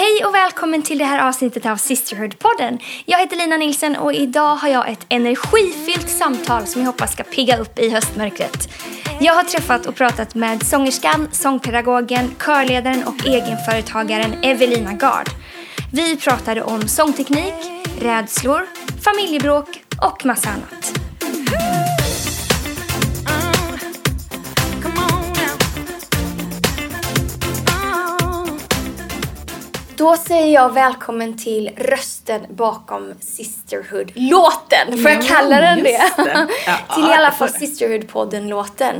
Hej och välkommen till det här avsnittet av Sisterhood-podden. Jag heter Lina Nilsen och idag har jag ett energifyllt samtal som jag hoppas ska pigga upp i höstmörkret. Jag har träffat och pratat med sångerskan, sångpedagogen, körledaren och egenföretagaren Evelina Gard. Vi pratade om sångteknik, rädslor, familjebråk och massa annat. Då säger jag välkommen till rösten bakom Sisterhood-låten. Får jag kalla den det? det. Ja, till i ja, alla fall. Sisterhood-podden-låten.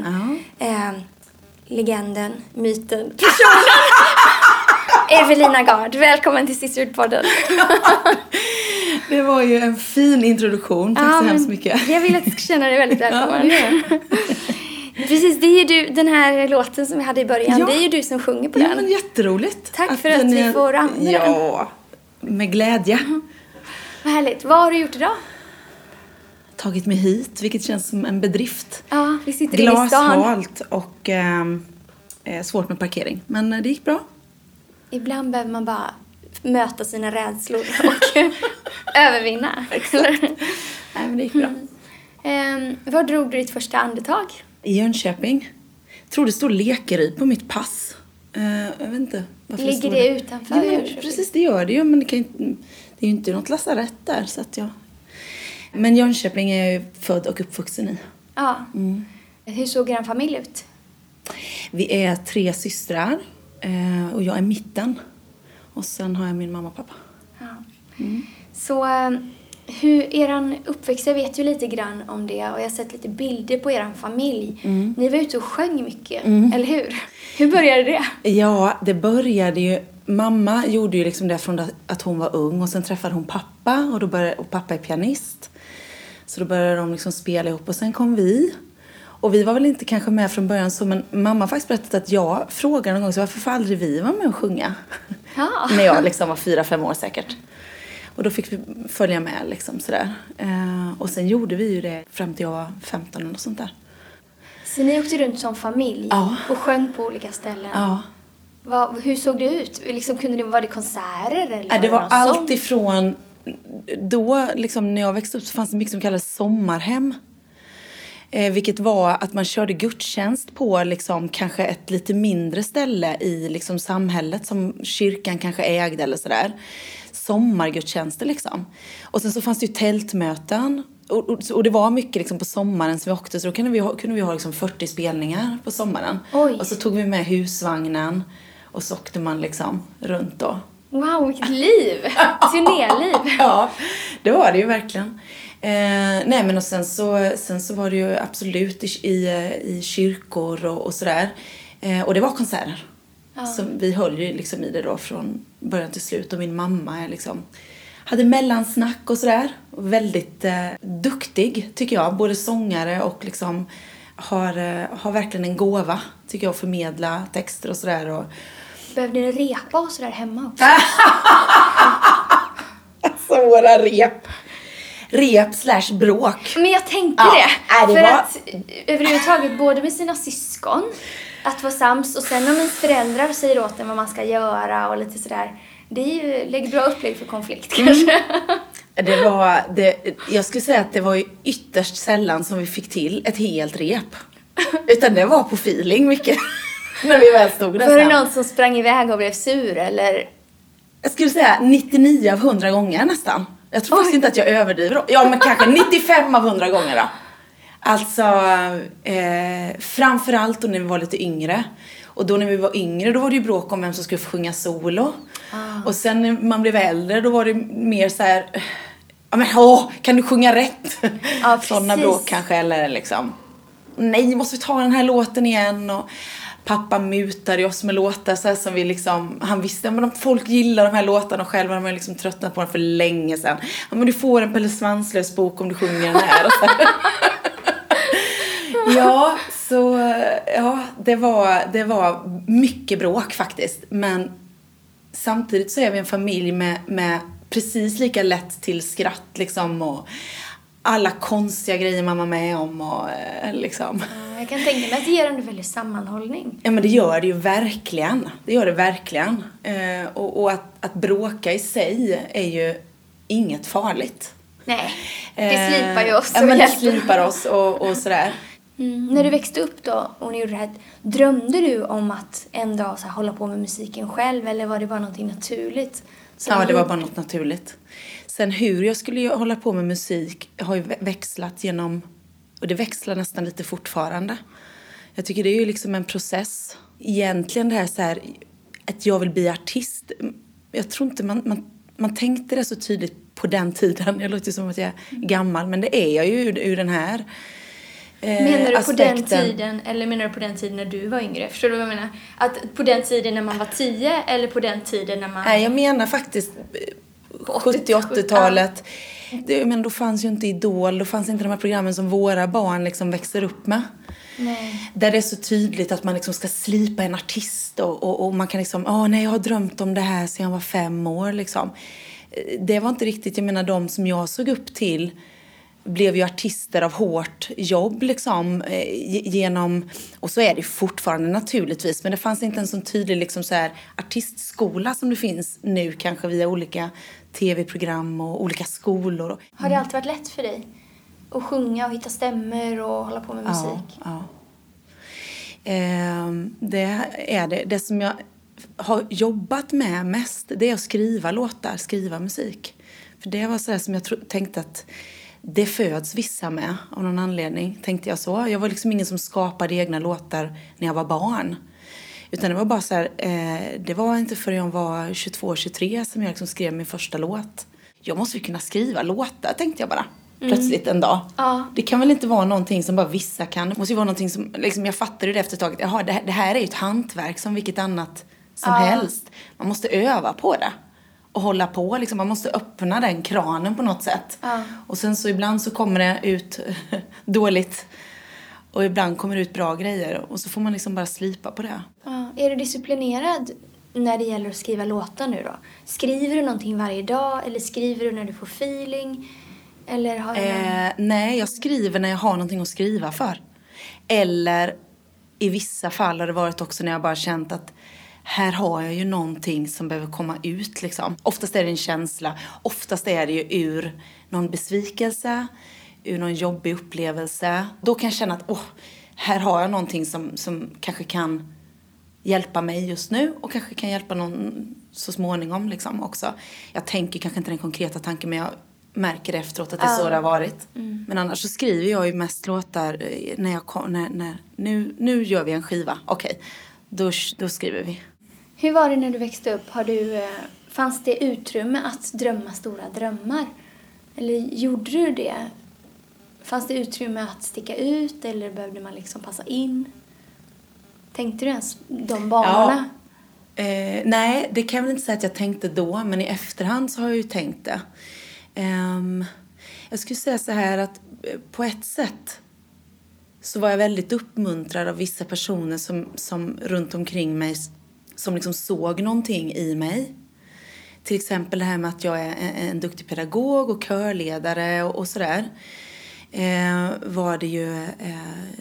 Ja. Eh, legenden, myten, personen. Evelina Gard, välkommen till Sisterhood-podden. Det var ju en fin introduktion. Tack så hemskt mycket. Jag vill att du ska känna dig väldigt välkommen. Ja, Precis, det är ju du, den här låten som vi hade i början, Ja. det är ju du som sjunger på Ja, den. men jätteroligt. Tack för den att vi får använda den. Ja, med glädje. Vad härligt. Vad har du gjort idag? Tagit mig hit, vilket känns som en bedrift. Ja, vi sitter inne i stan. Glashalt och ehm, eh, svårt med parkering. Men eh, det gick bra. Ibland behöver man bara möta sina rädslor och övervinna. Eller? Nej, men det gick bra. Ehm, var drog du ditt första andetag? I Jönköping. tror det står Lekeryd på mitt pass. Eh, jag vet inte varför Ligger står det utanför Jönköping? precis, det gör det ju. Men det, kan ju, det är ju inte något lasarett där. Så att jag... Men Jönköping är jag ju född och uppvuxen i. Ja. Mm. Hur såg er familj ut? Vi är tre systrar eh, och jag är mitten. Och sen har jag min mamma och pappa. Ja. Mm. Så ehm, hur eran uppväxt, jag vet ju lite grann om det och jag har sett lite bilder på eran familj. Mm. Ni var ute och sjöng mycket, eller hur? Hur började det? Ja, det började ju... Mamma gjorde ju liksom det från att hon var ung och sen träffade hon pappa och, då började, och pappa är pianist. Så då började de liksom spela ihop och sen kom vi. Och vi var väl inte kanske med från början så men mamma har faktiskt berättat att jag frågade någon gång så varför får aldrig vi vara med och sjunga? Ja. När jag liksom var fyra, fem år säkert. Och då fick vi följa med liksom sådär. Eh, och sen gjorde vi ju det fram till jag var 15 eller sånt där. Så ni åkte runt som familj Ja. och sjöng på olika ställen? Ja. Vad, hur såg det ut? Liksom, kunde det, var det konserter? Eller Ja, det var någon allt sång? ifrån... Då, liksom, när jag växte upp så fanns det mycket som kallades sommarhem. Eh, vilket var att man körde gudstjänst på liksom, kanske ett lite mindre ställe i liksom, samhället som kyrkan kanske ägde eller sådär. Sommargudstjänster liksom. Och sen så fanns det ju tältmöten. Och, och, och det var mycket liksom, på sommaren som vi åkte så då kunde vi ha, kunde vi ha liksom, 40 spelningar på sommaren. Oj. Och så tog vi med husvagnen och så åkte man liksom runt då. Wow, vilket liv! Turnéliv! Ja, det var det ju verkligen. Eh, nej men och sen så, sen så var det ju absolut i, i, i kyrkor och, och sådär. Eh, och det var konserter. Så vi höll ju liksom i det då från början till slut och min mamma är liksom hade mellansnack och sådär. Väldigt eh, duktig tycker jag, både sångare och liksom har, eh, har verkligen en gåva tycker jag att förmedla texter och sådär. Och, Behövde ni repa och sådär hemma också? Alltså våra rep. Rep slash bråk. Men jag tänkte Ja, det. för var- att överhuvudtaget, både med sina syskon, att vara sams och sen om ens föräldrar säger åt en vad man ska göra och lite sådär. Det är ju lägger bra upplägg för konflikt Mm. kanske. Det var, det, jag skulle säga att det var ju ytterst sällan som vi fick till ett helt rep. Utan det var på feeling mycket. När vi väl stod där Var det någon som sprang iväg och blev sur eller? Jag skulle säga 99 av 100 gånger nästan. Jag tror faktiskt inte att jag överdriver. Ja, men kanske 95 av 100 gånger då. Alltså, eh, framförallt då när vi var lite yngre. Och då när vi var yngre, då var det ju bråk om vem som skulle få sjunga solo. Och sen när man blev äldre, då var det mer så här... Ja men åh, kan du sjunga rätt? Ja, Sådana bråk kanske, eller liksom... Nej, måste vi ta den här låten igen? Och pappa mutade oss med låtar så här som vi liksom... Han visste att folk gillar de här låtarna och själv har man liksom tröttnat på den för länge sedan. Ja, men du får en Pelle Svanslös bok om du sjunger den här. Ja, så ja, det var, det var mycket bråk faktiskt. Men samtidigt så är vi en familj med, med precis lika lätt till skratt liksom och alla konstiga grejer man var med om och eh, liksom. Ja, jag kan tänka mig att det ger en väldigt sammanhållning. Ja men det gör det ju verkligen. Det gör det verkligen. Eh, och, och att, att bråka i sig är ju inget farligt. Nej, det slipar ju oss. Ja men det slipar oss och, och sådär. Mm. När du växte upp då och ni gjorde det här, drömde du om att en dag så här, hålla på med musiken själv eller var det bara någonting naturligt? Ja, det var bara något naturligt. Sen hur jag skulle hålla på med musik har ju växlat genom, och det växlar nästan lite fortfarande. Jag tycker det är ju liksom en process. Egentligen det här så här, att jag vill bli artist. Jag tror inte man, man, man tänkte det så tydligt på den tiden. Jag låter som att jag är gammal, men det är jag ju ur, ur den här Eh, menar du aspekten. på den tiden eller menar du på den tiden när du var yngre? Förstår du vad jag menar? Att på den tiden när man var tio eller på den tiden när man... Nej, jag menar faktiskt 70-80-talet. Ja. Men då fanns ju inte Idol, då fanns inte de här programmen som våra barn liksom växer upp med. Nej. Där det är så tydligt att man liksom ska slipa en artist och, och, och man kan liksom, åh oh, nej jag har drömt om det här sedan jag var fem år liksom. Eh, det var inte riktigt, jag menar de som jag såg upp till blev ju artister av hårt jobb liksom eh, genom, och så är det fortfarande naturligtvis, men det fanns inte en sån tydlig liksom så här artistskola som det finns nu kanske via olika tv-program och olika skolor. Har det alltid varit lätt för dig? Att sjunga och hitta stämmer och hålla på med musik? Ja, ja. Eh, det är det. Det som jag har jobbat med mest, det är att skriva låtar, skriva musik. För det var så som jag tänkte att det föds vissa med av någon anledning, tänkte jag så. Jag var liksom ingen som skapade egna låtar när jag var barn. Utan det var bara så här, eh, det var inte förrän jag var 22-23 som jag liksom skrev min första låt. Jag måste ju kunna skriva låtar, tänkte jag bara. Mm. Plötsligt en dag. Ja. Det kan väl inte vara någonting som bara vissa kan. Det måste ju vara någonting som, liksom, jag fattade det efter ett tag. Jaha, det, det här är ju ett hantverk som vilket annat som ja. helst. Man måste öva på det och hålla på. Liksom. Man måste öppna den kranen på något sätt. Ja. Och sen så ibland så kommer det ut dåligt. Och ibland kommer det ut bra grejer. Och så får man liksom bara slipa på det. Ja. Är du disciplinerad när det gäller att skriva låtar nu då? Skriver du någonting varje dag eller skriver du när du får feeling? Eller har du eh, nej, jag skriver när jag har någonting att skriva för. Eller i vissa fall har det varit också när jag bara känt att här har jag ju någonting som behöver komma ut. Liksom. Oftast är det en känsla. Oftast är det ju ur någon besvikelse, ur någon jobbig upplevelse. Då kan jag känna att oh, här har jag någonting som, som kanske kan hjälpa mig just nu och kanske kan hjälpa någon så småningom liksom också. Jag tänker kanske inte den konkreta tanken men jag märker efteråt att det är så det har varit. Mm. Men annars så skriver jag ju mest låtar eh, när jag när, när nu, nu gör vi en skiva. Okej, okay. då, då skriver vi. Hur var det när du växte upp? Har du, eh, fanns det utrymme att drömma stora drömmar? Eller gjorde du det? Fanns det utrymme att sticka ut eller behövde man liksom passa in? Tänkte du ens de banorna? Ja. Eh, nej, det kan jag väl inte säga att jag tänkte då, men i efterhand så har jag ju tänkt det. Eh, jag skulle säga så här att eh, på ett sätt så var jag väldigt uppmuntrad av vissa personer som, som runt omkring mig som liksom såg någonting i mig. Till exempel det här med att jag är en duktig pedagog och körledare och, och sådär. Eh, var det ju eh,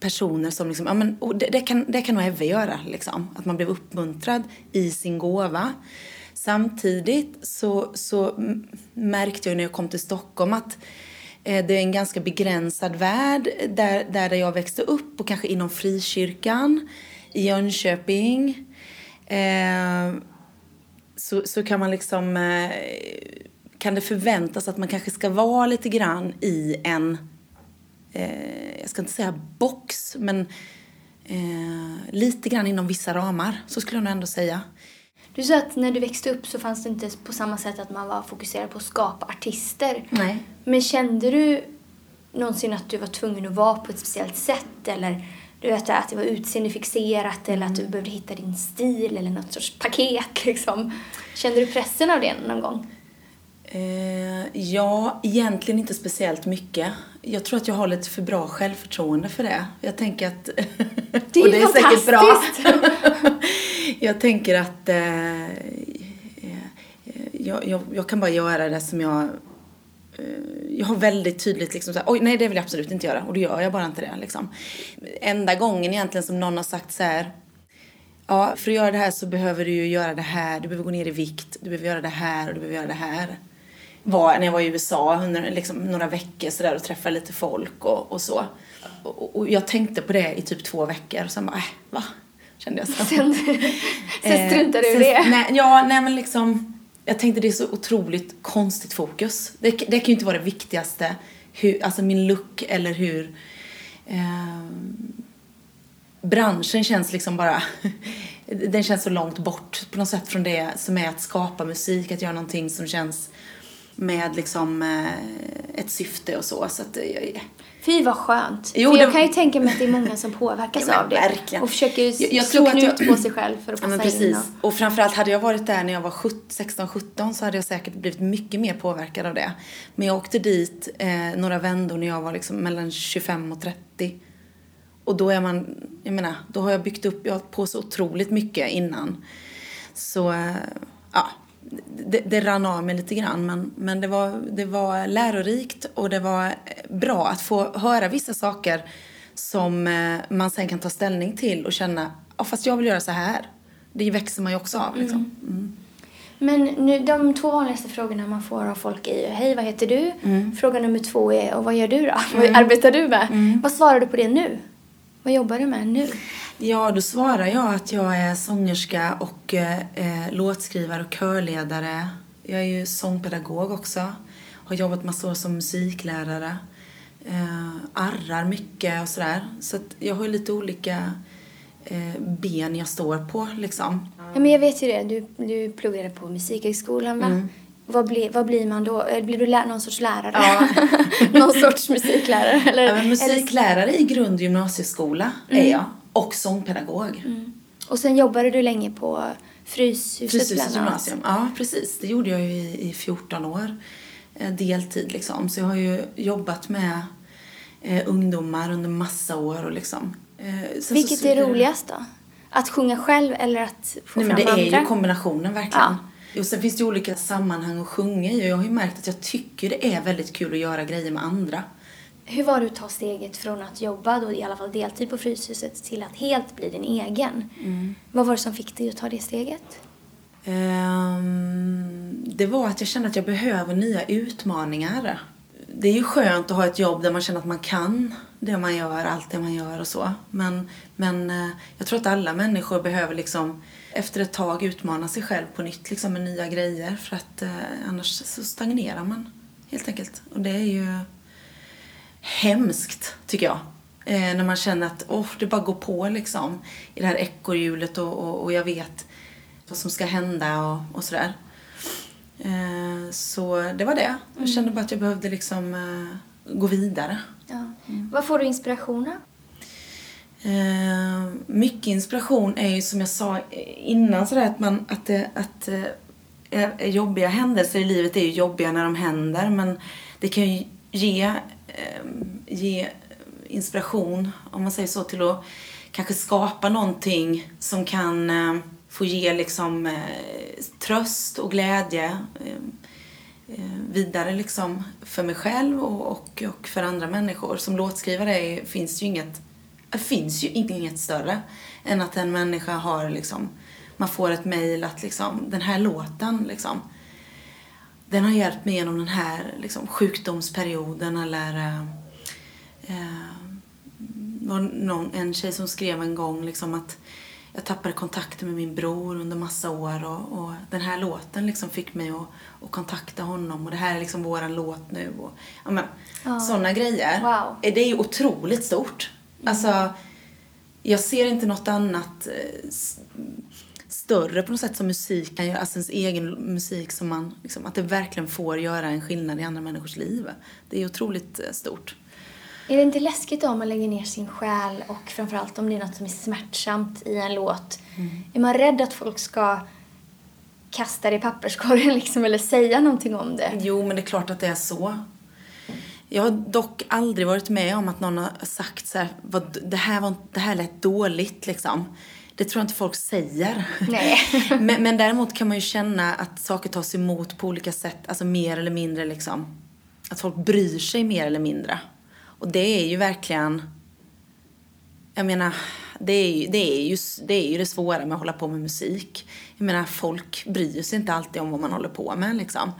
personer som liksom, ja men det, det, kan, det kan nog Eve göra liksom. Att man blev uppmuntrad i sin gåva. Samtidigt så, så märkte jag när jag kom till Stockholm att eh, det är en ganska begränsad värld där, där jag växte upp och kanske inom frikyrkan i Jönköping så, så kan man liksom eh, kan det förväntas att man kanske ska vara lite grann i en eh, jag ska inte säga box men eh, lite grann inom vissa ramar så skulle jag nog ändå säga. Du sa att när du växte upp så fanns det inte på samma sätt att man var fokuserad på att skapa artister. Nej. Men kände du någonsin att du var tvungen att vara på ett speciellt sätt eller du vet att det var utseendefixerat eller att du behövde hitta din stil eller något sorts paket liksom. Kände du pressen av det någon gång? Eh, ja, egentligen inte speciellt mycket. Jag tror att jag har lite för bra självförtroende för det. Jag tänker att... Det är, och det är säkert bra. jag tänker att eh, jag, jag, jag, kan bara göra det som jag eh, jag har väldigt tydligt liksom så här, oj nej det vill jag absolut inte göra och då gör jag bara inte det liksom. Enda gången egentligen som någon har sagt så här, ja för att göra det här så behöver du ju göra det här, du behöver gå ner i vikt, du behöver göra det här och du behöver göra det här. Var när jag var i USA under liksom, några veckor så där och träffade lite folk och, och så. Och, och, jag tänkte på det i typ två veckor och sen bara, äh, va? Kände jag så. Sen, sen struntade du i det? Nej, ja, nej men liksom jag tänkte det är så otroligt konstigt fokus. Det, det kan ju inte vara det viktigaste, hur, alltså min look eller hur eh, branschen känns liksom bara, den känns så långt bort på något sätt från det som är att skapa musik, att göra någonting som känns med liksom eh, ett syfte och så. så att, eh, Fy vad skönt. Jo, för jag det... kan ju tänka mig att det är många som påverkas ja, av det. Verkligen. Och försöker jag, jag slå knut jag... på sig själv för att passa ja, precis. in. Och... och framförallt hade jag varit där när jag var 16-17 så hade jag säkert blivit mycket mer påverkad av det. Men jag åkte dit eh, några vändor när jag var liksom mellan 25 och 30. Och då är man, jag menar, då har jag byggt upp jag på så otroligt mycket innan. Så, eh, ja, det, det rann av mig lite grann men, men det, var, det var lärorikt och det var bra att få höra vissa saker som eh, man sen kan ta ställning till och känna, ja fast jag vill göra så här. Det växer man ju också av liksom. Mm. Mm. Men nu, de två vanligaste frågorna man får av folk är ju Hej, vad heter du? Mm. Fråga nummer två är Och vad gör du då? Vad mm. arbetar du med? Mm. Vad svarar du på det nu? Vad jobbar du med nu? Ja, då svarar jag att jag är sångerska och eh, låtskrivare och körledare. Jag är ju sångpedagog också. Har jobbat massor som musiklärare. Eh, arrar mycket och sådär. Så jag har lite olika eh, ben jag står på liksom. Ja, men jag vet ju det. Du, du pluggade på Musikhögskolan va? Mm. Vad, blir, vad blir man då? Blir du någon sorts lärare? Ja. någon sorts musiklärare? Eller, ja, musiklärare eller... i grund gymnasieskola mm. är jag och sångpedagog. Mm. Och sen jobbade du länge på Fryshuset Fryshuset gymnasium, ja precis. Det gjorde jag ju i, i 14 år. Eh, deltid liksom. Så jag har ju jobbat med eh, ungdomar under massa år och liksom. Eh, Vilket är roligast då? Att sjunga själv eller att få Nej, fram men det andra? är ju kombinationen verkligen. Ja. Och sen finns det olika sammanhang att sjunga i och jag har ju märkt att jag tycker det är väldigt kul att göra grejer med andra. Hur var det att ta steget från att jobba, då i alla fall deltid på Fryshuset, till att helt bli din egen? Mm. Vad var det som fick dig att ta det steget? Um, det var att jag kände att jag behöver nya utmaningar. Det är ju skönt att ha ett jobb där man känner att man kan det man gör, allt det man gör och så. Men, men uh, jag tror att alla människor behöver liksom efter ett tag utmana sig själv på nytt liksom med nya grejer för att uh, annars så stagnerar man helt enkelt. Och det är ju hemskt, tycker jag. Eh, när man känner att oh, det bara går på liksom i det här ekorrhjulet och, och, och, jag vet vad som ska hända och, och sådär. Eh, så det var det. Jag mm. kände bara att jag behövde liksom eh, gå vidare. Ja. Mm. Vad får du inspiration av? Eh, mycket inspiration är ju som jag sa innan sådär att man, att det, att eh, jobbiga händelser i livet är ju jobbiga när de händer men det kan ju ge eh, ge inspiration, om man säger så, till att kanske skapa någonting som kan eh, få ge liksom eh, tröst och glädje Eh, vidare liksom för mig själv och, och, och, för andra människor. Som låtskrivare är, finns ju inget, det finns ju inget större än att en människa har liksom, man får ett mejl att liksom, den här låten liksom, den har hjälpt mig genom den här liksom, sjukdomsperioden eller eh, eh var någon, en tjej som skrev en gång liksom att jag tappade kontakten med min bror under massa år och, och den här låten liksom fick mig att, att, kontakta honom och det här är liksom våran låt nu och ja, men, oh. sådana grejer. Wow. Det är ju otroligt stort. Mm. Alltså, jag ser inte något annat eh, större på något sätt som musik kan göra, alltså ens egen musik som man, liksom, att det verkligen får göra en skillnad i andra människors liv. Det är otroligt eh, stort. Är det inte läskigt om man lägger ner sin själ och framförallt om det är något som är smärtsamt i en låt? Mm. Är man rädd att folk ska kasta det i papperskorgen liksom, eller säga någonting om det? Jo, men det är klart att det är så. Jag har dock aldrig varit med om att någon har sagt så här, vad, det, här var, det här lät dåligt liksom. Det tror jag inte folk säger. Nej. men, men däremot kan man ju känna att saker tas emot på olika sätt, alltså mer eller mindre liksom att folk bryr sig mer eller mindre. Och det är ju verkligen, jag menar, det är, ju, det, är ju, det är ju det svåra med att hålla på med musik. Jag menar, folk bryr sig inte alltid om vad man håller på med liksom.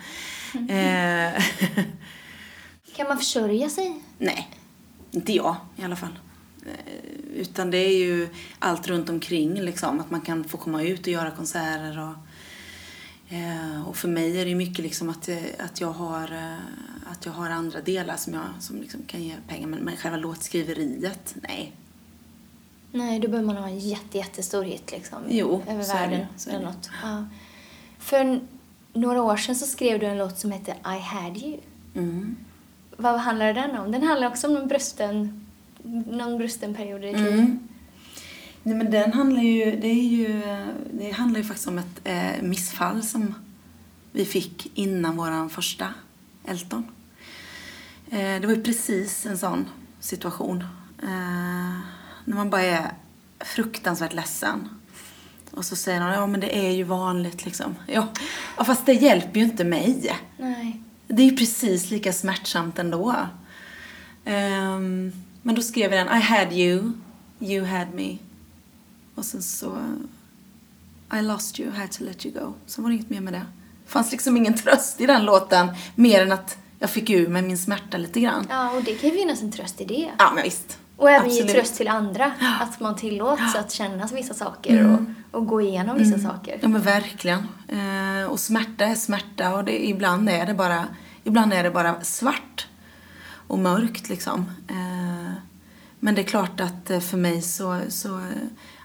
Mm. Eh, kan man försörja sig? Nej, inte jag i alla fall. Eh, utan det är ju allt runt omkring liksom. Att man kan få komma ut och göra konserter och Eh, och för mig är det mycket liksom att, eh, att, jag har, eh, att jag har andra delar som, jag, som liksom kan ge pengar. Men, men själva låtskriveriet, nej. Nej, då behöver man ha en jätte, jättestor hit liksom. Jo, över världen det, eller något. Ja. För några år sedan så skrev du en låt som hette I had you. Mm. Vad handlar den om? Den handlar också om någon brusten, någon brusten period i ditt liv. Mm. Nej men den handlar ju, det är ju, det handlar ju faktiskt om ett eh, missfall som vi fick innan våran första Elton. Eh, det var ju precis en sån situation. Eh, när man bara är fruktansvärt ledsen. Och så säger han, ja men det är ju vanligt liksom. Ja, ja fast det hjälper ju inte mig. Nej. Det är ju precis lika smärtsamt ändå. Um, men då skrev jag den, I had you, you had me. Och sen så I lost you, had to let you go. Sen var det inget mer med det. Det fanns liksom ingen tröst i den låten mer än att jag fick ur mig min smärta lite grann. Ja, och det kan ju finnas en tröst i det. Ja, men visst. Och även Absolut. ge tröst till andra. Att man tillåts att känna vissa saker mm. och, och gå igenom vissa mm. saker. Ja, men verkligen. Eh, och smärta är smärta och det, ibland, är det bara, ibland är det bara svart och mörkt liksom. Eh, men det är klart att eh, för mig så, så eh,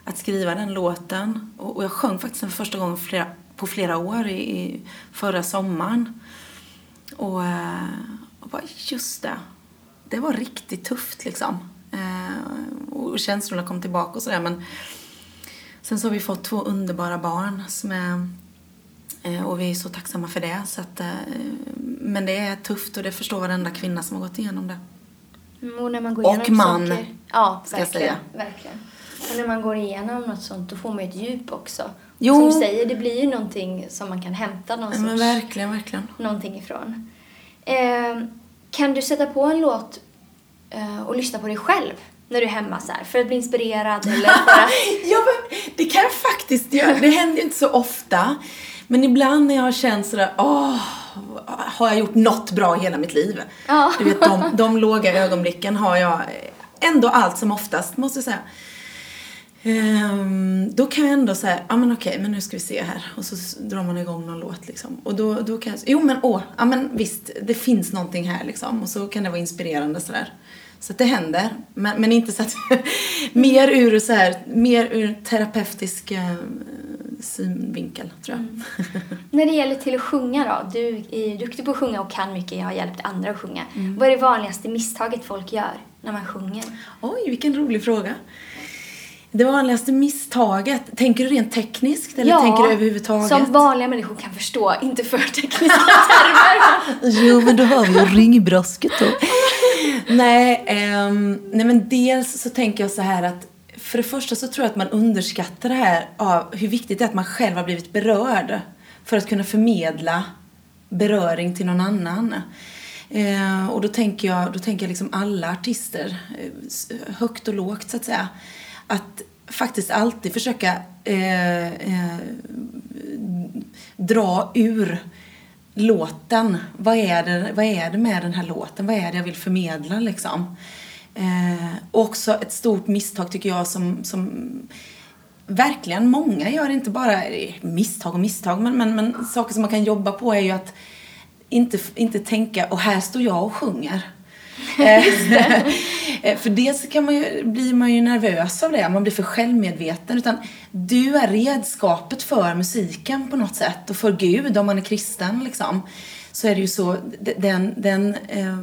att skriva den låten. Och, och jag sjöng faktiskt den första gången flera, på flera år i, i förra sommaren. Och, eh, och bara, just det. Det var riktigt tufft liksom. Och känslorna kom tillbaka och sådär. Men sen så har vi fått två underbara barn som är och vi är så tacksamma för det. Så att, men det är tufft och det förstår varenda kvinna som har gått igenom det. Och när man går och man, saker. Ja, ska verkligen, jag säga. verkligen. Och när man går igenom något sånt då får man ett djup också. Jo. Som du säger, det blir ju någonting som man kan hämta någon ja, men verkligen, verkligen. någonting ifrån. Eh, kan du sätta på en låt eh, och lyssna på dig själv när du är hemma så här, för att bli inspirerad eller bara... ja, men det kan jag faktiskt göra. Det händer ju inte så ofta. Men ibland när jag har känt sådär, åh, har jag gjort något bra i hela mitt liv? Ja. Du vet, de, de låga ögonblicken har jag ändå allt som oftast, måste jag säga. Um, då kan jag ändå säga, ja ah, men okej, okay, men nu ska vi se här. Och så drar man igång någon låt liksom. Och då, då kan jag, jo men åh, ja men visst, det finns någonting här liksom. Och så kan det vara inspirerande sådär. Så att det händer. Men, men inte så att, mer ur så här, mer ur terapeutisk uh, synvinkel tror jag. Mm. När det gäller till att sjunga då, du är duktig på att sjunga och kan mycket, jag har hjälpt andra att sjunga. Mm. Vad är det vanligaste misstaget folk gör när man sjunger? Oj, vilken rolig fråga. Det vanligaste misstaget, tänker du rent tekniskt eller ja, tänker du överhuvudtaget? som vanliga människor kan förstå, inte för tekniska termer. jo, men då har vi ju ringbrosket då. nej, um, nej, men dels så tänker jag så här att för det första så tror jag att man underskattar det här av hur viktigt det är att man själv har blivit berörd för att kunna förmedla beröring till någon annan. Eh, och då tänker jag, då tänker jag liksom alla artister, eh, högt och lågt så att säga att faktiskt alltid försöka eh, eh, dra ur låten. Vad är, det, vad är det med den här låten? Vad är det jag vill förmedla liksom? Eh, också ett stort misstag tycker jag som, som verkligen många gör, inte bara misstag och misstag, men, men, men saker som man kan jobba på är ju att inte, inte tänka, och här står jag och sjunger. Eh, för dels kan man ju, blir man ju nervös av det, man blir för självmedveten. Utan du är redskapet för musiken på något sätt och för Gud om man är kristen liksom. Så är det ju så, den, den eh,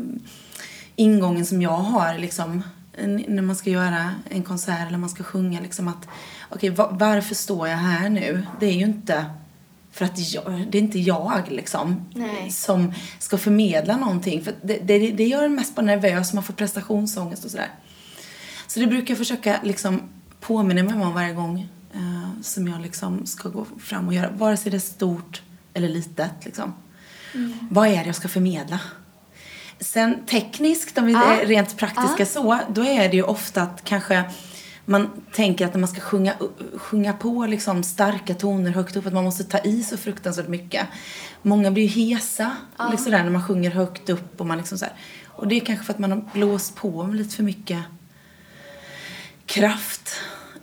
ingången som jag har liksom när man ska göra en konsert eller man ska sjunga liksom att okay, varför står jag här nu? Det är ju inte för att jag, det är inte jag liksom Nej. som ska förmedla någonting. För det, det, det gör en mest bara nervös, man får prestationsångest och sådär. Så det brukar jag försöka liksom påminna mig om varje gång eh, som jag liksom ska gå fram och göra. Vare sig det är stort eller litet liksom. Mm. Vad är det jag ska förmedla? Sen tekniskt, om vi Ja. är rent praktiska så, då är det ju ofta att kanske man tänker att när man ska sjunga, sjunga på liksom starka toner högt upp, att man måste ta i så fruktansvärt mycket. Många blir ju hesa liksom där, när man sjunger högt upp och man liksom så här. Och det är kanske för att man har blåst på med lite för mycket kraft.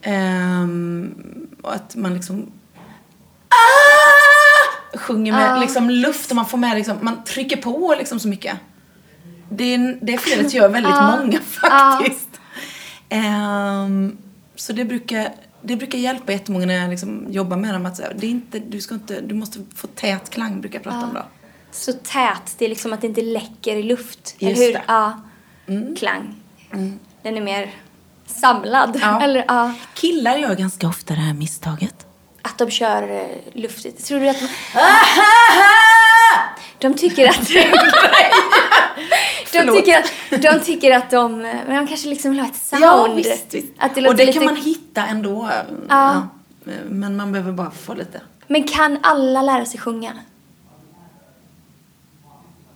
Ehm, och att man liksom ah! sjunger med liksom luft och man får med liksom, man trycker på liksom så mycket. Det, det felet gör väldigt Ja. många faktiskt. Ehm, så det brukar, det brukar hjälpa jättemånga när jag liksom jobbar med dem. Att här, det är inte, du, ska inte, du måste få tät klang, brukar jag prata om då. Så tät, det är liksom att det inte läcker i luft. Just eller hur? det. Ja. Klang. Den är mer samlad. Eller, ja. Killar gör ganska ofta det här misstaget. Att de kör eh, luftigt. Tror du att de... De tycker att... de, tycker att, de tycker att de... Men de kanske liksom vill ha ett sound. Ja, visst, visst. Att det och det lite... kan man hitta ändå. Ja. Men man behöver bara få lite. Men kan alla lära sig sjunga?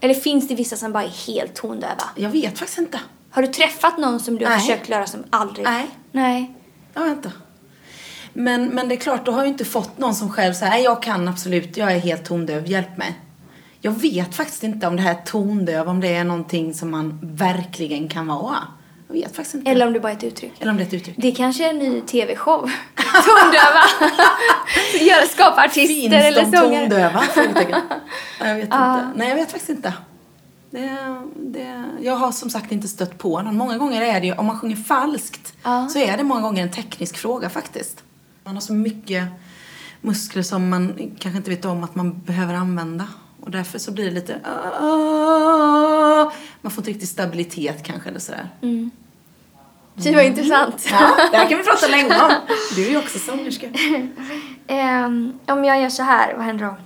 Eller finns det vissa som bara är helt tondöva? Jag vet faktiskt inte. Har du träffat någon som du har Nej. försökt lära som aldrig? Nej. Nej. Jag vet inte. Men, men det är klart, då har jag ju inte fått någon som själv säger "Nej, jag kan absolut, jag är helt tondöv, hjälp mig. Jag vet faktiskt inte om det här tondöv, om det är någonting som man verkligen kan vara. Jag vet faktiskt inte. Eller om det bara är ett uttryck. Eller om det är ett uttryck. Det kanske är en ny tv-show. Tondöva. Göra skapa artister Finns eller de sångare. tondöva? Frågetecken. Nej, jag vet inte. Nej, jag vet faktiskt inte. Det, det, jag har som sagt inte stött på någon. Många gånger är det ju, om man sjunger falskt, Ja. så är det många gånger en teknisk fråga faktiskt. Man har så mycket muskler som man kanske inte vet om att man behöver använda. Och därför så blir det lite... Man får inte riktigt stabilitet kanske eller sådär. Det var intressant. Ja, det här kan vi prata länge om. Du är ju också sångerska. Ehm, om jag gör så här, vad händer då?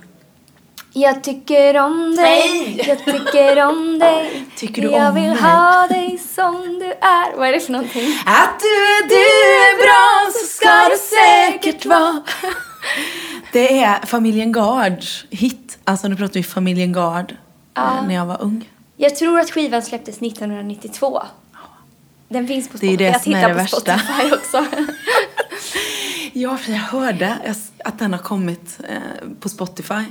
Jag tycker om dig, Nej! jag tycker om dig Tycker du Jag om vill mig? ha dig som du är Vad är det för någonting? Att du är, du är bra så ska du säkert vara. Det är familjen Gards hit. Alltså nu pratar vi familjen Gard. eh, När jag var ung. Jag tror att skivan släpptes 1992 Den finns på Det är Spotify, det som är det värsta. Spotify också Ja, för jag hörde att den har kommit eh, på Spotify.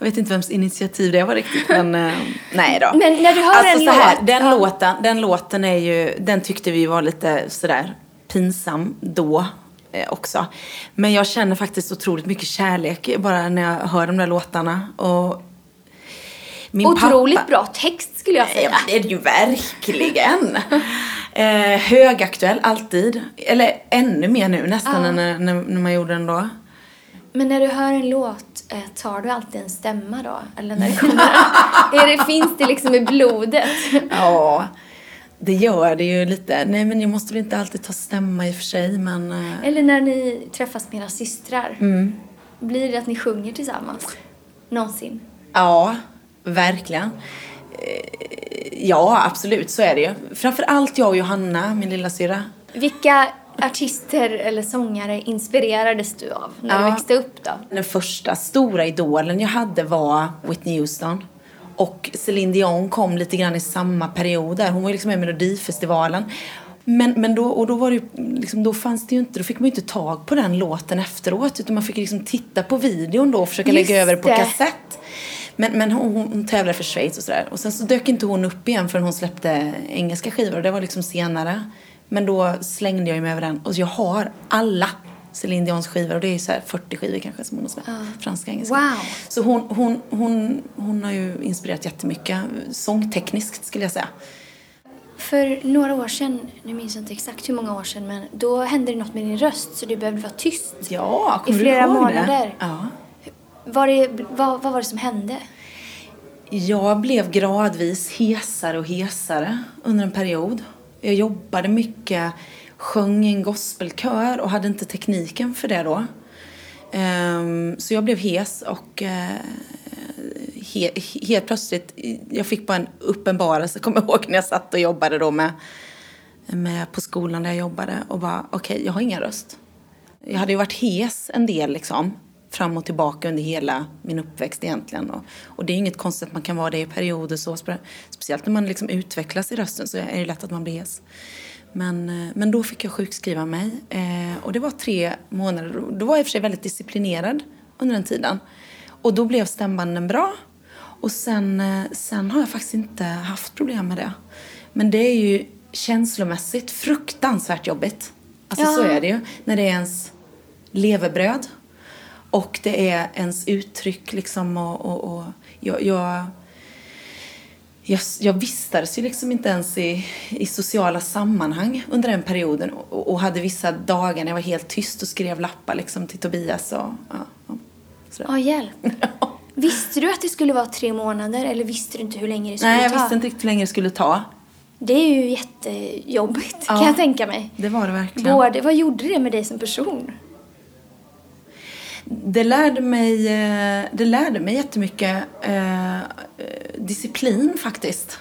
Jag vet inte vems initiativ det var riktigt, men eh, nej då. Men när du hör alltså, en så här, låt, den, ja. låten, den låten är ju, den tyckte vi var lite sådär pinsam då eh, också. Men jag känner faktiskt otroligt mycket kärlek bara när jag hör de där låtarna. Och min Otroligt pappa, bra text skulle jag Ja, säga men det är det ju verkligen. eh, högaktuell, alltid. Eller ännu mer nu nästan än när, när, när man gjorde den då. Men när du hör en låt, eh, tar du alltid en stämma då? Eller när det kommer? är det, finns det liksom i blodet? Ja, det gör det ju lite. Nej, men jag måste väl inte alltid ta stämma i och för sig, men... eh, Eller när ni träffas med era systrar? Mm. Blir det att ni sjunger tillsammans? Någonsin? Ja, verkligen. Eh, Ja, absolut, så är det ju. Framför allt jag och Johanna, min lilla syra. Vilka artister eller sångare inspirerades du av när du Ja. växte upp då? Den första stora idolen jag hade var Whitney Houston. Och Celine Dion kom lite grann i samma period där. Hon var ju liksom med i Melodifestivalen. Men, men då, och då var det liksom, då fanns det ju inte, då fick man ju inte tag på den låten efteråt. Utan man fick liksom titta på videon då och försöka Just lägga över det på kassett. Men, men hon, hon, hon tävlade för Schweiz och sådär. Och sen så dök inte hon upp igen förrän hon släppte engelska skivor. Och det var liksom senare. Men då slängde jag mig över den. Och jag har alla Celine Dions skivor. Och det är så här 40 skivor kanske som hon har släppt. Franska, engelska. Wow. Så hon, hon, hon, hon har ju inspirerat jättemycket. Sångtekniskt skulle jag säga. För några år sedan, nu minns jag inte exakt hur många år sedan, men då hände det något med din röst så du behövde vara tyst. Ja, I flera månader. Ja. Var det, vad, vad var det som hände? Jag blev gradvis hesare och hesare under en period. Jag jobbade mycket, sjöng i en gospelkör och hade inte tekniken för det då. Ehm, så jag blev hes och eh, he, helt plötsligt, jag fick bara en uppenbarelse, kommer jag ihåg när jag satt och jobbade då med, med på skolan där jag jobbade och bara, okej, jag har ingen röst. Jag hade ju varit hes en del liksom fram och tillbaka under hela min uppväxt egentligen. Och, och det är inget konstigt att man kan vara det i perioder så. Speciellt när man liksom utvecklas i rösten så är det lätt att man blir hes. Men, eh, men då fick jag sjukskriva mig eh, och det var tre månader. Då var jag i och för sig väldigt disciplinerad under den tiden. Och då blev stämbanden bra. Och sen, eh, sen har jag faktiskt inte haft problem med det. Men det är ju känslomässigt fruktansvärt jobbigt. Alltså ja. så är det ju. När det är ens levebröd. Och det är ens uttryck liksom och, och, och jag, jag, jag, jag vistades ju liksom inte ens i, i sociala sammanhang under den perioden och, och, hade vissa dagar när jag var helt tyst och skrev lappar liksom till Tobias och ja. Ja, hjälp. Visste du att det skulle vara tre månader eller visste du inte hur länge det skulle ta? Nej, jag visste inte riktigt hur länge det skulle ta. Det är ju jättejobbigt ja, kan jag tänka mig. det var det verkligen. Både, vad gjorde det med dig som person? Det lärde mig, eh, det lärde mig jättemycket eh, disciplin faktiskt.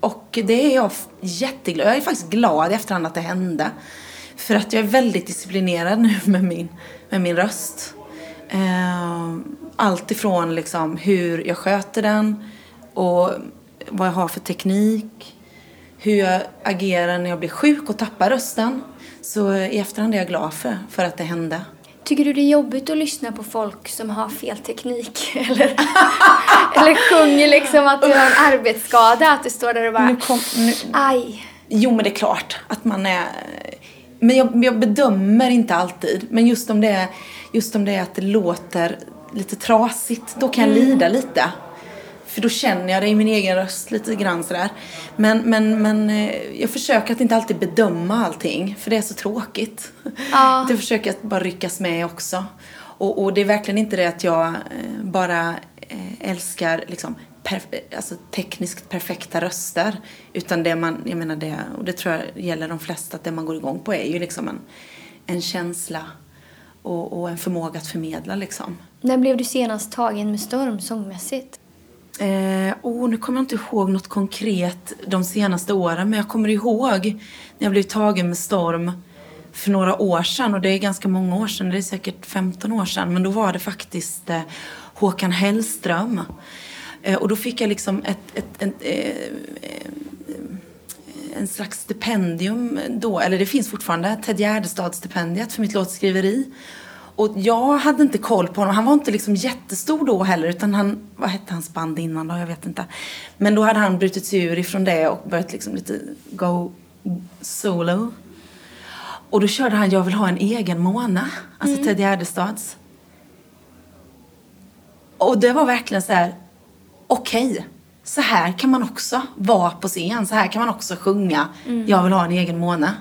Och det är jag jätteglad Jag är faktiskt glad i efterhand att det hände. För att jag är väldigt disciplinerad nu med min, med min röst. Eh, allt ifrån liksom hur jag sköter den och vad jag har för teknik. Hur jag agerar när jag blir sjuk och tappar rösten. Så i efterhand är jag glad för, för att det hände. Tycker du det är jobbigt att lyssna på folk som har fel teknik? Eller, eller sjunger liksom att du har en arbetsskada? Att du står där och bara, nu kom, nu. aj. Jo, men det är klart att man är... Men jag, jag bedömer inte alltid. Men just om det är, just om det är att det låter lite trasigt, då kan jag mm. lida lite. För då känner jag det i min egen röst lite grann sådär. Men, men, men eh, jag försöker att inte alltid bedöma allting, för det är så tråkigt. Ja. Jag försöker att bara ryckas med också. Och, och det är verkligen inte det att jag eh, bara eh, älskar liksom, alltså, tekniskt perfekta röster. Utan det man, jag menar det, och det tror jag gäller de flesta, att det man går igång på är ju liksom en, en känsla och, och en förmåga att förmedla liksom. När blev du senast tagen med storm sångmässigt? Eh, oh, nu kommer jag inte ihåg något konkret de senaste åren, men jag kommer ihåg när jag blev tagen med storm för några år sedan. Och det är ganska många år sedan, det är säkert 15 år sedan. Men då var det faktiskt eh, Håkan Hellström. Eh, och då fick jag liksom ett, ett, ett, ett eh, eh, en slags stipendium då, eller det finns fortfarande, Ted Gärdestad-stipendiet för mitt låtskriveri. Och jag hade inte koll på honom. Han var inte liksom jättestor då heller. Utan han, vad hette hans band innan då? Jag vet inte. Men då hade han brutit sig ur ifrån det och börjat liksom lite go solo. Och då körde han Jag vill ha en egen måne. Alltså mm. Ted Gärdestads. Och det var verkligen så här, okej. Okay, så här kan man också vara på scen. Så här kan man också sjunga mm. Jag vill ha en egen måne.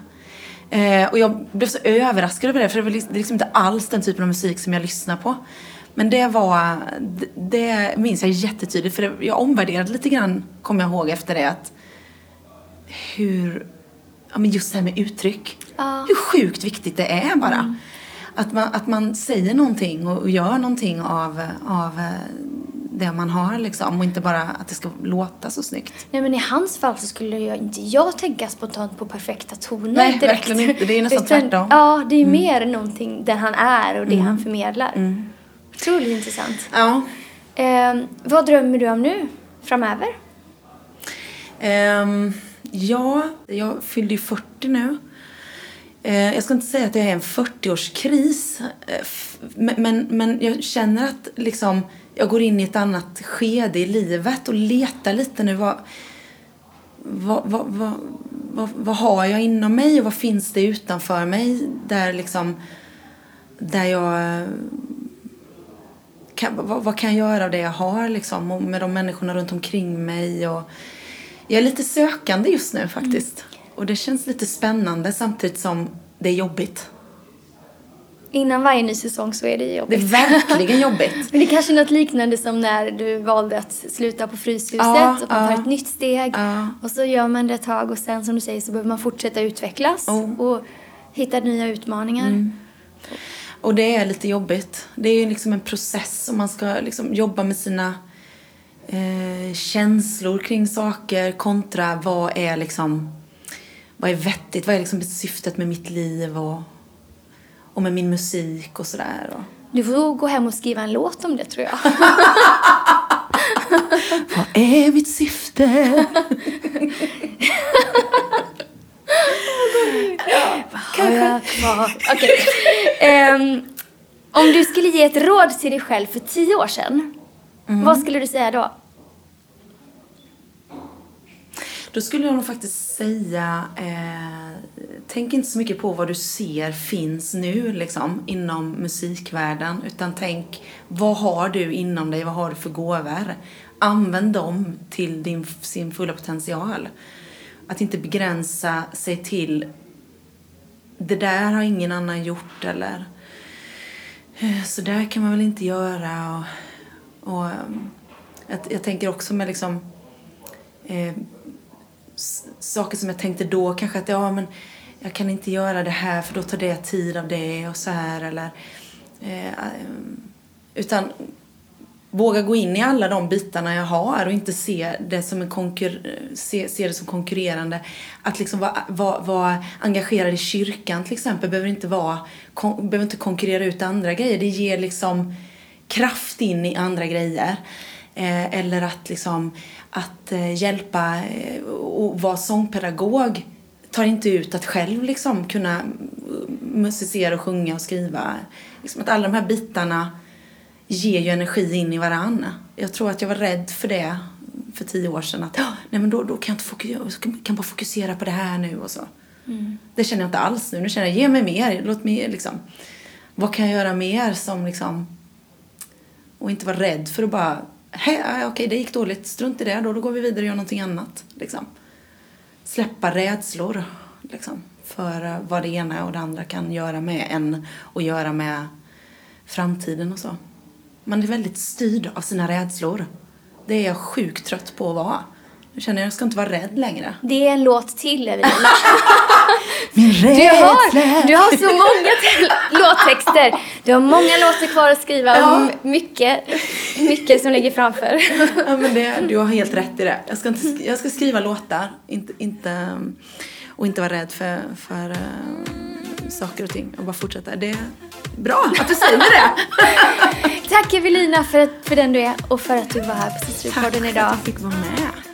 Eh, och jag blev så överraskad över det, för det var liksom, liksom inte alls den typen av musik som jag lyssnar på. Men det var, det, det minns jag jättetydligt, för det, jag omvärderade lite grann, kommer jag ihåg efter det, att hur, ja men just det här med uttryck. Ah. Hur sjukt viktigt det är bara. Mm. Att, man, att man säger någonting och, och gör någonting av, av eh, det man har liksom och inte bara att det ska låta så snyggt. Nej men i hans fall så skulle jag inte jag tänka spontant på perfekta toner Nej, direkt. verkligen inte. Det är nästan Utan, tvärtom. Ja, det är mm. mer någonting den han är och det mm. han förmedlar. Mm. Otroligt intressant. Ja. Eh, vad drömmer du om nu framöver? Um, ja, jag fyllde ju 40 nu. Uh, jag ska inte säga att jag är en 40-årskris. Uh, men, men, men jag känner att liksom jag går in i ett annat skede i livet och letar lite nu. Vad, vad, vad, vad, vad, vad har jag inom mig och vad finns det utanför mig där liksom där jag kan, vad, vad, kan jag göra av det jag har liksom och med de människorna runt omkring mig och jag är lite sökande just nu faktiskt mm. och det känns lite spännande samtidigt som det är jobbigt innan varje ny säsong så är det jobbigt. Det är verkligen jobbigt. Men det är kanske något liknande som när du valde att sluta på Fryshuset ja, och man tar ett nytt steg ja. och så gör man det ett tag och sen som du säger så behöver man fortsätta utvecklas oh. och hitta nya utmaningar. Mm. Och det är lite jobbigt. Det är ju liksom en process och man ska liksom jobba med sina eh, känslor kring saker kontra vad är liksom vad är vettigt, vad är liksom syftet med mitt liv och och med min musik och sådär. Du får gå hem och skriva en låt om det tror jag. Vad är mitt syfte? Har jag kvar? Okej. Ehm, om du skulle ge ett råd till dig själv för tio år sedan, vad skulle du säga då? Då skulle jag nog faktiskt säga, eh, tänk inte så mycket på vad du ser finns nu liksom inom musikvärlden. Utan tänk, vad har du inom dig? Vad har du för gåvor? Använd dem till din, sin fulla potential. Att inte begränsa sig till, det där har ingen annan gjort eller eh, så där kan man väl inte göra. Och, och ehm, jag, jag tänker också med liksom eh, saker som jag tänkte då kanske att ja men jag kan inte göra det här för då tar det tid av det och så här eller eh, eh, utan våga gå in i alla de bitarna jag har och inte se det som en konkur se, se det som konkurrerande. Att liksom vara, vara, vara engagerad i kyrkan till exempel behöver inte vara kon, behöver inte konkurrera ut andra grejer. Det ger liksom kraft in i andra grejer. Eh, eller att liksom att eh, hjälpa eh, och vara sångpedagog tar inte ut att själv liksom kunna musicera och sjunga och skriva. Liksom att alla de här bitarna ger ju energi in i varann. Jag tror att jag var rädd för det för tio år sedan. Att nej men då, då kan jag inte fokusera, kan bara fokusera på det här nu och så. Mm. Det känner jag inte alls nu. Nu känner jag, ge mig mer. Låt mig liksom, vad kan jag göra mer som liksom, och inte vara rädd för att bara okej okay, det gick dåligt, strunt i det då, då går vi vidare och gör någonting annat. Liksom. Släppa rädslor liksom, för eh, vad det ena och det andra kan göra med en och göra med framtiden och så. Man är väldigt styrd av sina rädslor. Det är jag sjukt trött på att vara. Nu känner jag, jag ska inte vara rädd längre. Det är en låt till, Evelina. Min rädsla. Du har, du har så många låttexter. Du har många låtar kvar att skriva ja. och mycket, mycket som ligger framför. Ja, men det, du har helt rätt i det. Jag ska, inte, jag ska skriva låtar inte, inte, och inte vara rädd för, för uh, saker och ting och bara fortsätta. Det är bra att du säger det. Tack Evelina för, för den du är och för att du var här på Sisterpodden idag. Tack för att jag fick vara med.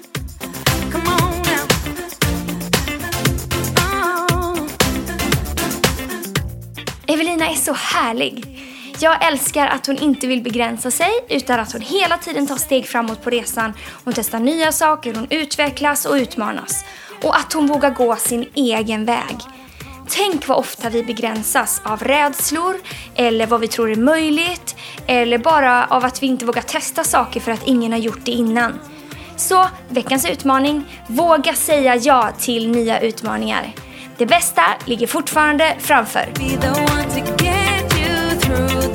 Evelina är så härlig. Jag älskar att hon inte vill begränsa sig utan att hon hela tiden tar steg framåt på resan. Hon testar nya saker, hon utvecklas och utmanas. Och att hon vågar gå sin egen väg. Tänk vad ofta vi begränsas av rädslor eller vad vi tror är möjligt eller bara av att vi inte vågar testa saker för att ingen har gjort det innan. Så veckans utmaning, våga säga ja till nya utmaningar. Det bästa ligger fortfarande framför. through.